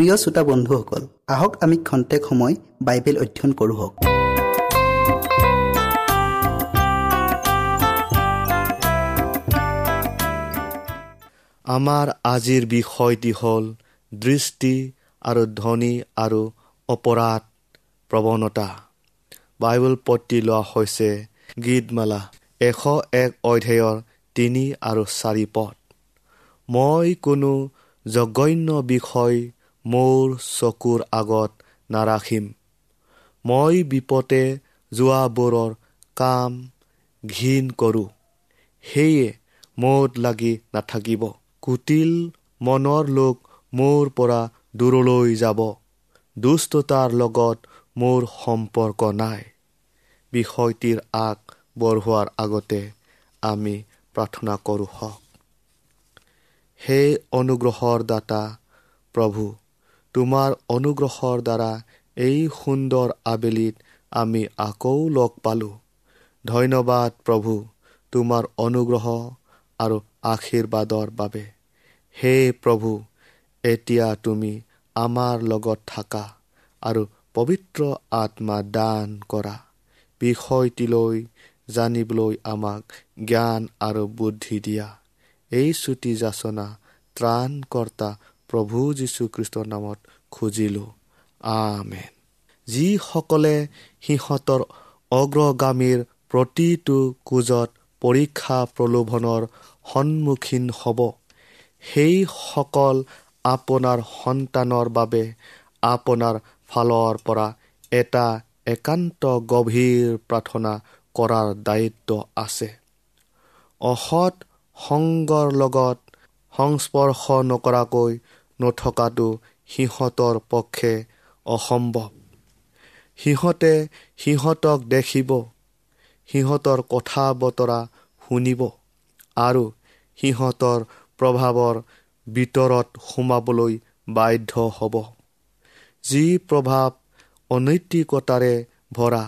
প্ৰিয় শ্ৰোতা বন্ধুসকল আহক আমি খন্তেক সময় বাইবেল অধ্যয়ন কৰোঁ আমাৰ আজিৰ বিষয়টি হ'ল দৃষ্টি আৰু ধ্বনি আৰু অপৰাধ প্ৰৱণতা। বাইবেল পতি লোৱা হৈছে গীতমালা এশ এক অধ্যায়ৰ তিনি আৰু চাৰি পদ। মই কোনো জঘন্য বিষয় মোৰ চকুৰ আগত নাৰাখিম। মই বিপদে যোৱাবোৰৰ কাম ঘীন কৰোঁ। সেয়ে মত লাগি নাথাকিব। কুটিল মনৰ লোক মোৰ পৰা দূৰলৈ যাব। দুষ্টতাৰ লগত মোৰ সম্পৰ্ক নাই। বিষয়টিৰ আগ বঢ়োৱাৰ আগতে আমি প্ৰাৰ্থনা কৰোঁ হওক। হে অনুগ্ৰহৰ দাতা প্ৰভু তোমাৰ অনুগ্ৰহৰ দ্বাৰা এই সুন্দৰ আবেলিত আমি আকৌ লগ পালোঁ। ধন্যবাদ প্ৰভু তোমাৰ অনুগ্ৰহ আৰু আশীৰ্বাদৰ বাবে। হে প্ৰভু এতিয়া তুমি আমাৰ লগত থাকা আৰু পবিত্ৰ আত্মা দান কৰা। বিষয়টিলৈ জানিবলৈ আমাক জ্ঞান আৰু বুদ্ধি দিয়া। এই চুটি যাচনা ত্ৰাণকৰ্তা প্ৰভু যীশুখ্ৰীষ্টৰ নামত খুজিলোঁ। আমেন। যিসকলে সিহঁতৰ অগ্ৰগামীৰ প্ৰতিটো কোজত পৰীক্ষা প্ৰলোভনৰ সন্মুখীন হ'ব সেইসকল আপোনাৰ সন্তানৰ বাবে আপোনাৰ ফালৰ পৰা এটা একান্ত গভীৰ প্ৰাৰ্থনা কৰাৰ দায়িত্ব আছে। অসৎ সংগৰ লগত সংস্পৰ্শ নকৰাকৈ নথকাটো সিহঁতৰ পক্ষে অসম্ভৱ। সিহঁতে সিহঁতক দেখিব। সিহঁতৰ কথা বতৰা শুনিব আৰু সিহঁতৰ প্ৰভাৱৰ ভিতৰত সোমাবলৈ বাধ্য হ'ব। যি প্ৰভাৱ অনৈতিকতাৰে ভৰা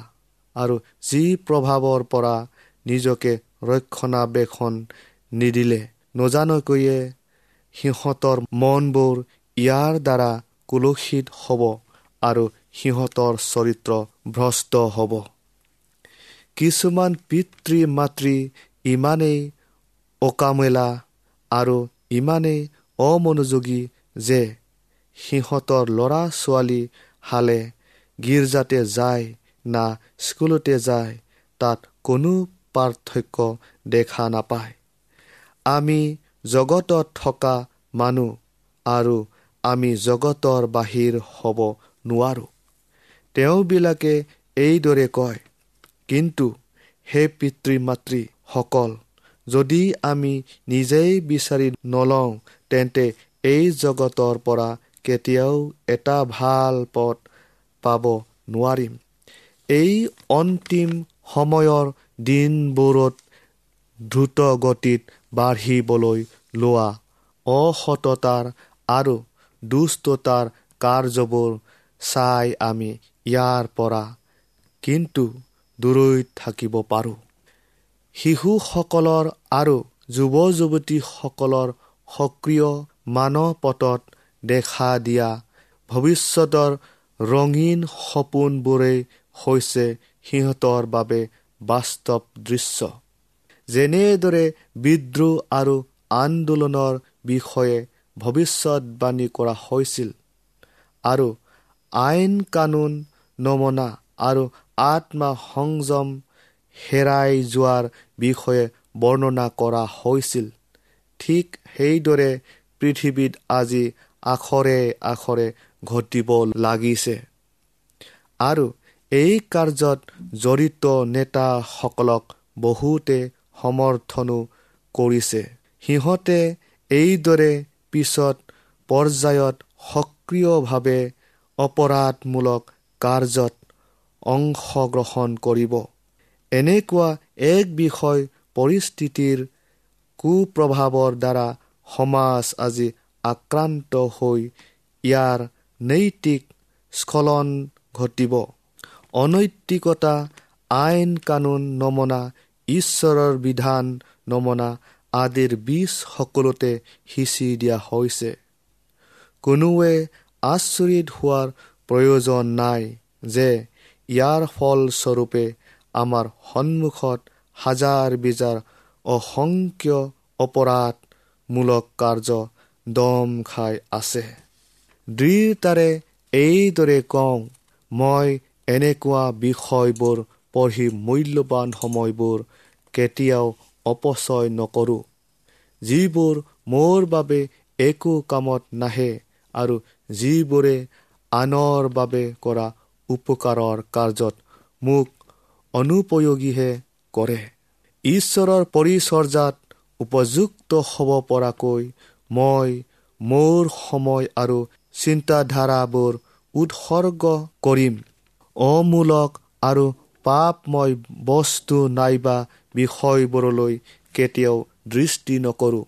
আৰু যি প্ৰভাৱৰ পৰা নিজকে ৰক্ষণাবেক্ষণ নিদিলে নজানকৈয়ে সিহঁতৰ মনবোৰ ইয়াৰ দ্বাৰা কুলসিত হ'ব আৰু সিহঁতৰ চৰিত্ৰ ভ্ৰষ্ট হ'ব। কিছুমান পিতৃ মাতৃ ইমানেই অকামেলা আৰু ইমানেই অমনোযোগী যে সিহঁতৰ ল'ৰা ছোৱালী হালে গীৰ্জাতে যায় না স্কুলতে যায় তাত কোনো পাৰ্থক্য দেখা নাপায়। আমি জগতত থকা মানুহ আৰু আমি জগতৰ বাহিৰ হ'ব নোৱাৰোঁ। তেওঁবিলাকে এইদৰে কয় কিন্তু হে পিতৃ মাতৃসকল যদি আমি নিজেই বিচাৰি নলওঁ তেন্তে এই জগতৰ পৰা কেতিয়াও এটা ভাল পথ পাব নোৱাৰিম। এই অন্তিম সময়ৰ দিনবোৰত দ্ৰুত গতিত বাঢ়িবলৈ লোৱা অসততাৰ আৰু দুষ্টতাৰ কাৰ্যবোৰ চাই আমি ইয়াৰ পৰা কিন্তু দূৰৈত থাকিব পাৰোঁ। শিশুসকলৰ আৰু যুৱ যুৱতীসকলৰ সক্ৰিয় মানপটত দেখা দিয়া ভৱিষ্যতৰ ৰঙীন সপোনবোৰেই হৈছে সিহঁতৰ বাবে বাস্তৱ দৃশ্য। যেনেদৰে বিদ্ৰোহ আৰু আন্দোলনৰ বিষয়ে ভৱিষ্যতবাণী কৰা হৈছিল আৰু আইন কানুন নমনা আৰু আত্মা সংযম হেৰাই যোৱাৰ বিষয়ে বৰ্ণনা কৰা হৈছিল ঠিক সেইদৰে পৃথিৱীত আজি আখৰে আখৰে ঘটিব লাগিছে। আৰু এই কাৰ্যত জড়িত নেতাসকলক বহুতে সমৰ্থনো কৰিছে। সিহঁতে এইদৰে পিছত পৰ্যায়ত সক্ৰিয়ভাৱে অপৰাধমূলক কাৰ্যত অংশগ্ৰহণ কৰিব। এনেকুৱা এক বিষয় পৰিস্থিতিৰ কুপ্ৰভাৱৰ দ্বাৰা সমাজ আজি আক্ৰান্ত হৈ ইয়াৰ নৈতিক স্খলন ঘটিব। অনৈতিকতা আইন কানুন নমনা ঈশ্বৰৰ বিধান নমনা আদিৰ বীজ সকলোতে সিঁচি দিয়া হৈছে। কোনোৱে আচৰিত হোৱাৰ প্ৰয়োজন নাই যে ইয়াৰ ফলস্বৰূপে আমাৰ সন্মুখত হাজাৰ বিজাৰ অসংখ্য অপৰাধমূলক কাৰ্য দম খাই আছে। দৃঢ়তাৰে এইদৰে কওঁ মই এনেকুৱা বিষয়বোৰ পঢ়ি মূল্যৱান সময়বোৰ কেতিয়াও অপচয় নকৰোঁ। যিবোৰ মোৰ বাবে একো কামত নাহে আৰু যিবোৰে আনৰ বাবে কৰা উপকাৰৰ কাৰ্যত মোক অনুপযোগীহে কৰে। ঈশ্বৰৰ পৰিচৰ্যাত উপযুক্ত হ'ব পৰাকৈ মই মোৰ সময় আৰু চিন্তাধাৰাবোৰ উৎসৰ্গ কৰিম। অমূলক আৰু পাপময় বস্তু নাইবা বিষয়বোৰলৈ কেতিয়াও দৃষ্টি নকৰোঁ।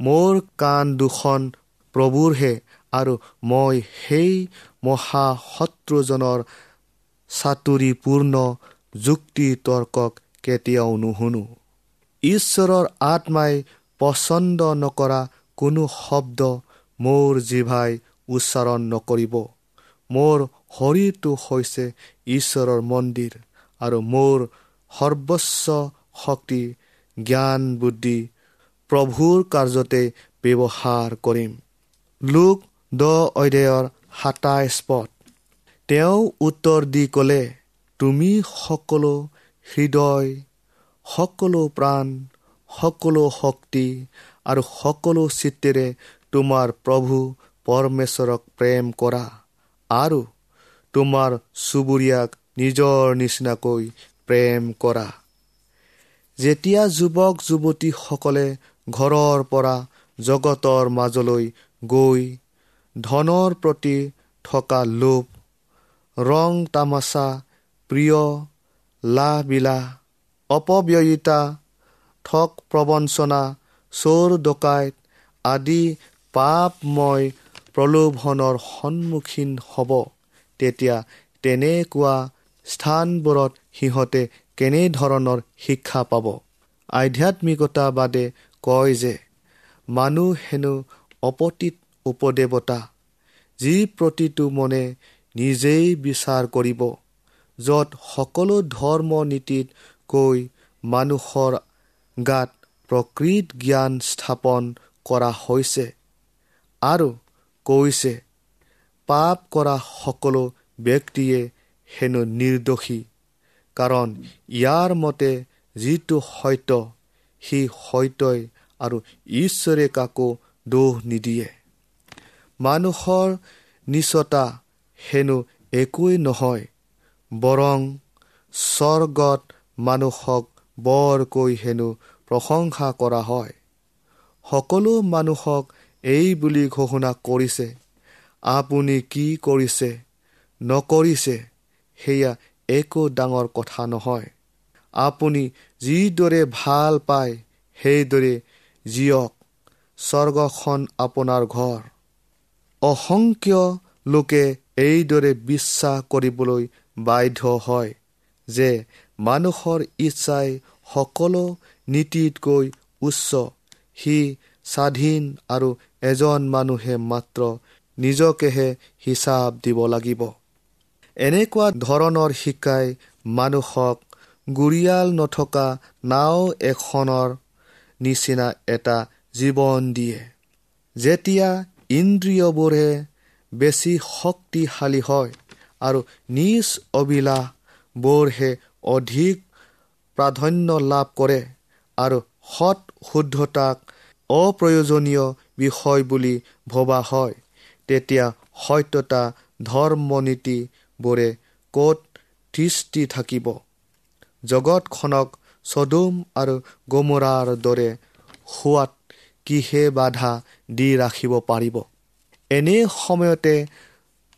মোৰ কাণ দুখন প্ৰভুৰহে আৰু মই সেই মহাশত্ৰুজনৰ চাতুৰিপূৰ্ণ যুক্তি তৰ্কক কেতিয়াও নুশুনো। ঈশ্বৰৰ আত্মাই পচন্দ নকৰা কোনো শব্দ মোৰ জিভাই উচ্চাৰণ নকৰিব। মোৰ শৰীৰটো হৈছে ঈশ্বৰৰ মন্দিৰ। আৰু মোৰ সৰ্বোচ্চ শক্তি জ্ঞান বুদ্ধি প্ৰভুৰ কাৰ্যতে ব্যৱহাৰ কৰিম। লোক দ অধ্যায়ৰ সাতাইছ পদ। তেওঁ উত্তৰ দি ক'লে তুমি সকলো হৃদয় সকলো প্ৰাণ সকলো শক্তি আৰু সকলো চিত্তেৰে তোমাৰ প্ৰভু পৰমেশ্বৰক প্ৰেম কৰা আৰু তোমাৰ চুবুৰীয়াক নিজৰ নিচিনাকৈ প্ৰেম কৰা। যেতিয়া যুৱক যুৱতীসকলে ঘৰৰ পৰা জগতৰ মাজলৈ গৈ ধনৰ প্ৰতি থকা লোভ ৰং তামাচা প্ৰিয় লাহবিলাহ অপব্যয়িতা ঠগ প্ৰবঞ্চনা চোৰ ডকাইত আদি পাপময় প্ৰলোভনৰ সন্মুখীন হ'ব তেতিয়া তেনেকুৱা স্থানবোৰত সিহঁতে কেনেধৰণৰ শিক্ষা পাব? আধ্যাত্মিকতাবাদে কয় যে মানুহ হেনো অপতীত উপদেৱতা যি প্ৰতিটো মনে নিজেই বিচাৰ কৰিব য'ত সকলো ধৰ্ম নীতিতকৈ মানুহৰ গাত প্ৰকৃত জ্ঞান স্থাপন কৰা হৈছে আৰু কৈছে পাপ কৰা সকলো ব্যক্তিয়ে হেনো নিৰ্দোষী। কাৰণ ইয়াৰ মতে যিটো সত্য সি সত্যই আৰু ঈশ্বৰে কাকো দোষ নিদিয়ে। মানুহৰ নিচতা হেনো একোৱেই নহয় বৰং স্বৰ্গত মানুহক বৰকৈ হেনো প্ৰশংসা কৰা হয়। সকলো মানুহক এই বুলি ঘোষণা কৰিছে আপুনি কি কৰিছে নকৰিছে সেয়া একো ডাঙৰ কথা নহয়। আপুনি যিদৰে ভাল পায় সেইদৰে জীয়ক স্বৰ্গখন আপোনাৰ ঘৰ। অসংখ্য লোকে এইদৰে বিশ্বাস কৰিবলৈ বাধ্য হয় যে মানুহৰ ইচ্ছাই সকলো নীতিতকৈ উচ্চ। সি স্বাধীন আৰু এজন মানুহে মাত্ৰ নিজকেহে হিচাপ দিব লাগিব। এনেকুৱা ধৰণৰ শিকাই মানুহক গুৰিয়াল নথকা নাও এখনৰ নিচিনা এটা জীৱন দিয়ে। যেতিয়া ইন্দ্ৰিয়বোৰে বেছি শক্তিশালী হয় আৰু নিজ অভিলাষবোৰহে অধিক প্ৰাধান্য লাভ কৰে আৰু সৎ শুদ্ধতাক অপ্ৰয়োজনীয় বিষয় বুলি ভবা হয় তেতিয়া সত্যতা ধৰ্মনীতিবোৰে ক'ত দৃষ্টি থাকিব। জগতখনক চদুম আৰু গমৰাৰ দৰে হোৱাত কিহে বাধা দি ৰাখিব পাৰিব? এনে সময়তে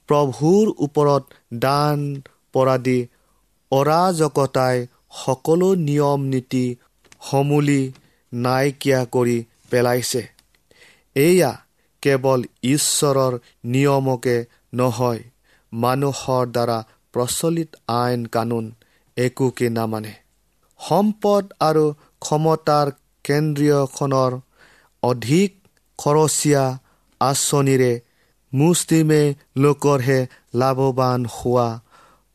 প্ৰভুৰ ওপৰত দান পৰাদি অৰাজকতাই সকলো নিয়ম নীতি সমূলি নাইকিয়া কৰি পেলাইছে। এয়া কেৱল ঈশ্বৰৰ নিয়মকে নহয় মানুহৰ দ্বাৰা প্ৰচলিত আইন কানুন একোকে নামানে। সম্পদ আৰু ক্ষমতাৰ কেন্দ্ৰীয়খনৰ অধিক খৰচীয়া আঁচনিৰে মুষ্টিমে লোকৰহে লাভৱান হোৱা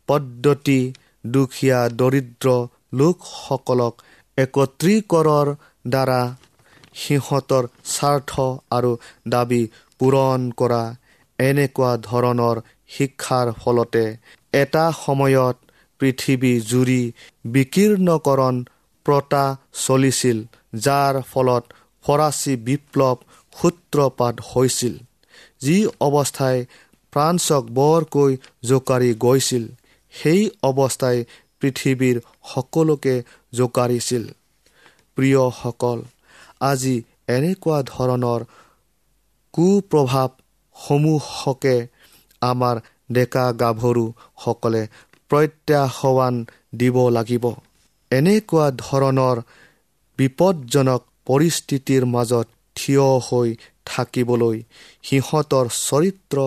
পদ্ধতি দুখীয়া দৰিদ্ৰ লোকসকলক একত্ৰীকৰণৰ দ্বাৰা সিহঁতৰ স্বাৰ্থ আৰু দাবী পূৰণ কৰা এনেকুৱা ধৰণৰ শিক্ষাৰ ফলতে এটা সময়ত পৃথিৱী জুৰি বিকীৰ্ণকৰণ প্ৰতা চলিছিল যাৰ ফলত ফৰাচী বিপ্লৱ সূত্ৰপাত হৈছিল যি অৱস্থাই ফ্ৰান্সক বৰকৈ জোকাৰি গৈছিল। সেই অৱস্থাই পৃথিৱীৰ সকলোকে জোকাৰিছিল। প্ৰিয়সকল আজি এনেকুৱা ধৰণৰ কুপ্ৰভাৱসমূহকে আমাৰ ডেকা গাভৰুসকলে প্ৰত্যাহ্বান দিব লাগিব। এনেকুৱা ধৰণৰ বিপদজনক পৰিস্থিতিৰ মাজত থিয় হৈ থাকিবলৈ সিহঁতৰ চৰিত্ৰ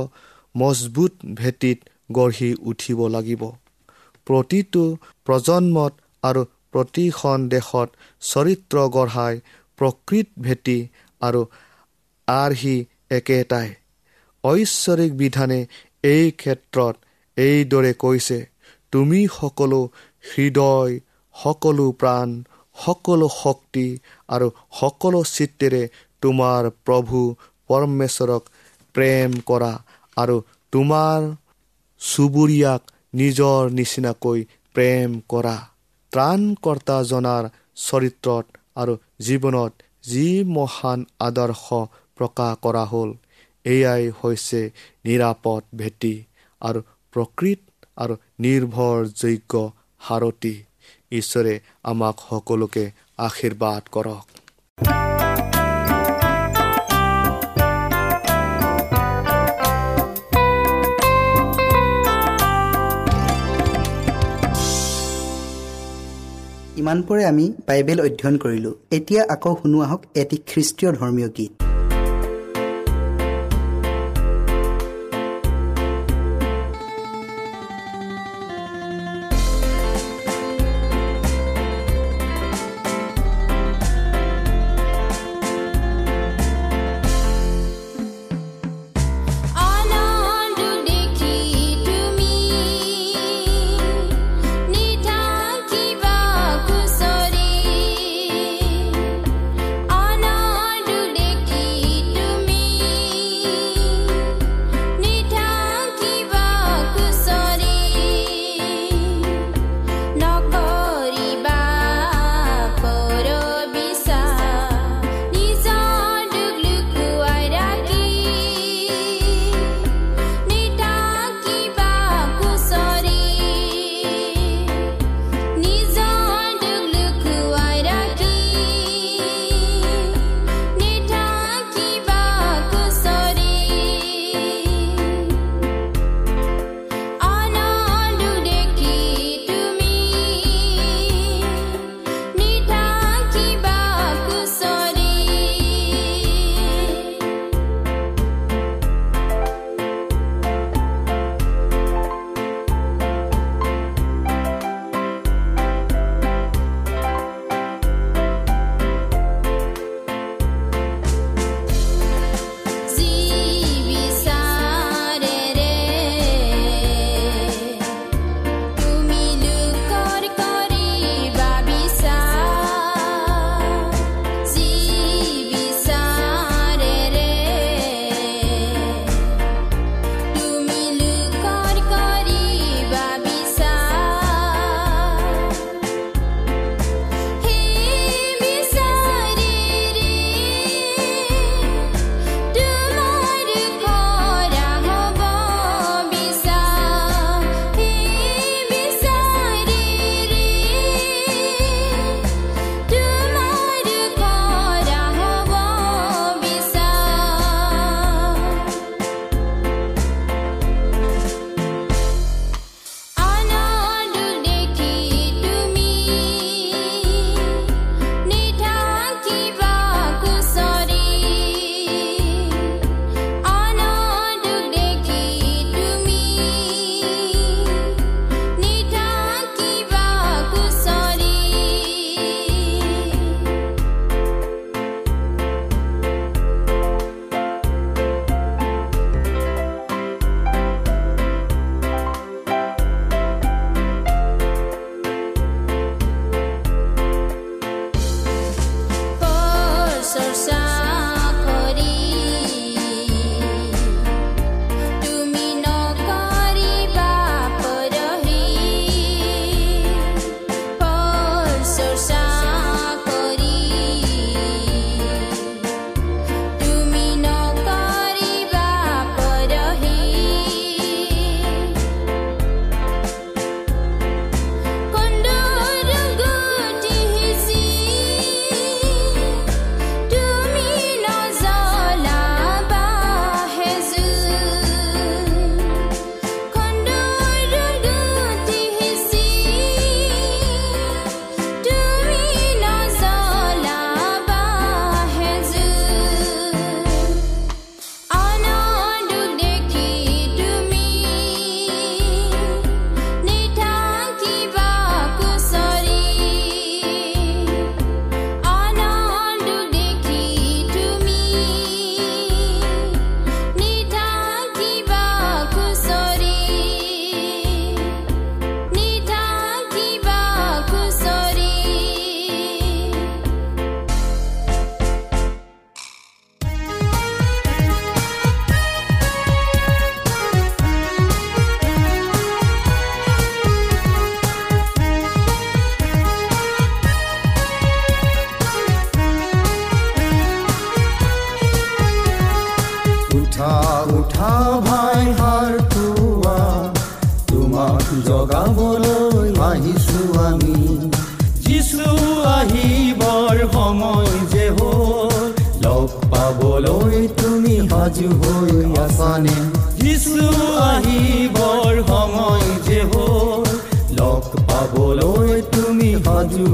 মজবুত ভেটিত গঢ়ি উঠিব লাগিব। প্ৰতিটো প্ৰজন্মত আৰু প্ৰতিখন দেশত চৰিত্ৰ গঢ়াই প্ৰকৃত ভেটি আৰু আৰ্হি একেটাই। ঐশ্বৰিক বিধানে এই ক্ষেত্ৰত এইদৰে কৈছে তুমি সকলো হৃদয় সকলো প্ৰাণ সকলো শক্তি আৰু সকলো চিত্তেৰে তোমাৰ প্ৰভু পৰমেশ্বৰক প্ৰেম কৰা আৰু তোমাৰ চুবুৰীয়াক নিজৰ নিচিনাকৈ প্ৰেম কৰা। ত্ৰাণকৰ্তাজনাৰ চৰিত্ৰত আৰু জীৱনত যি মহান আদৰ্শ প্ৰকাশ কৰা হ'ল। এয়াই হৈছে নিৰাপদ ভেটি আৰু প্ৰকৃত আৰু নিৰ্ভৰযোগ্য সাৰথি। ঈশ্বৰে আমাক সকলোকে আশীৰ্বাদ কৰক। ইমানপৰে আমি বাইবেল অধ্যয়ন কৰিলোঁ। এতিয়া আকৌ শুনো আহক এটি খ্ৰীষ্টীয় ধৰ্মীয় গীত।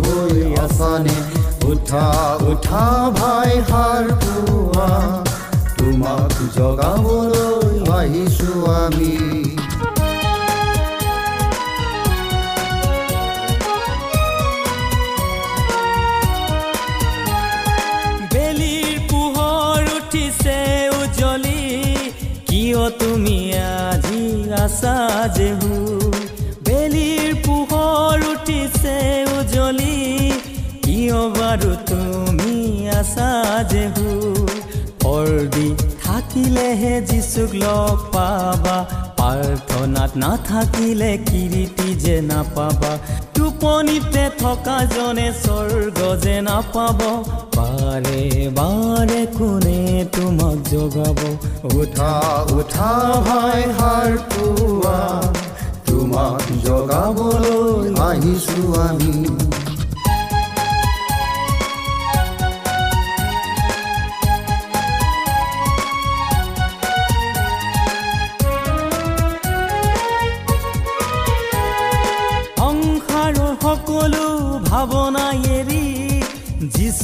হৈ আছানে উঠা উঠা ভাই হাৰ পুৱা তোমাক জগাবলৈ আহিছো আমি। তুমি আজি আছা যেহু উজ্বলি কিয় বাৰু তুমি আছা যেহু অৰ্দি থাকিলেহে যিচুক লগ পাবা প্ৰাৰ্থনাত নাথাকিলে কিৰিটি যে নাপাবা। টোপনিতে থকা জনে স্বৰ্গ যে নাপাব বাৰে বাৰে কোনে তোমাক জগাব? উঠা উঠা ভাই হাৰ পুৱা তোমাক জগাবলৈ আহিছো আমি।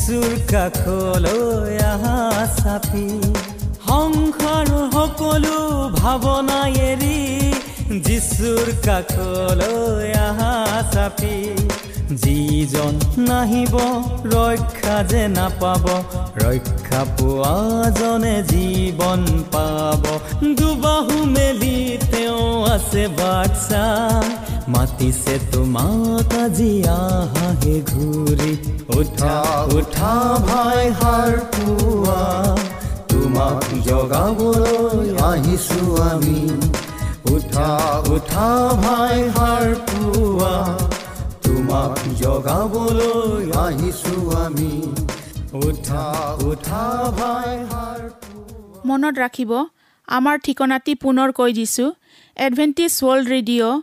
যিচুৰ কাষলৈ আহা চাপি। সংসাৰৰ সকলো ভাৱনা এৰি যিচুৰ কাষলৈ আহা চাপি। যিজন নাহিব ৰক্ষা যে নাপাব ৰক্ষা পোৱাজনে জীৱন পাব। দুবাহু মেলি তেওঁ আছে বাচ্চা মাতিছে তোমাক আজি আহাহে ঘূৰি উঠা উঠা ভাই হাৰ পুৱা তোমাক জগাবলৈ আহিছো আমি উঠা উঠা ভাই হাৰ পুৱা তোমাক জগাবলৈ আহিছো আমি উঠা উঠা ভাই হাৰ মনত ৰাখিব আমাৰ ঠিকনাটি পুনৰ কৈ দিছোঁ। Adventist world radio'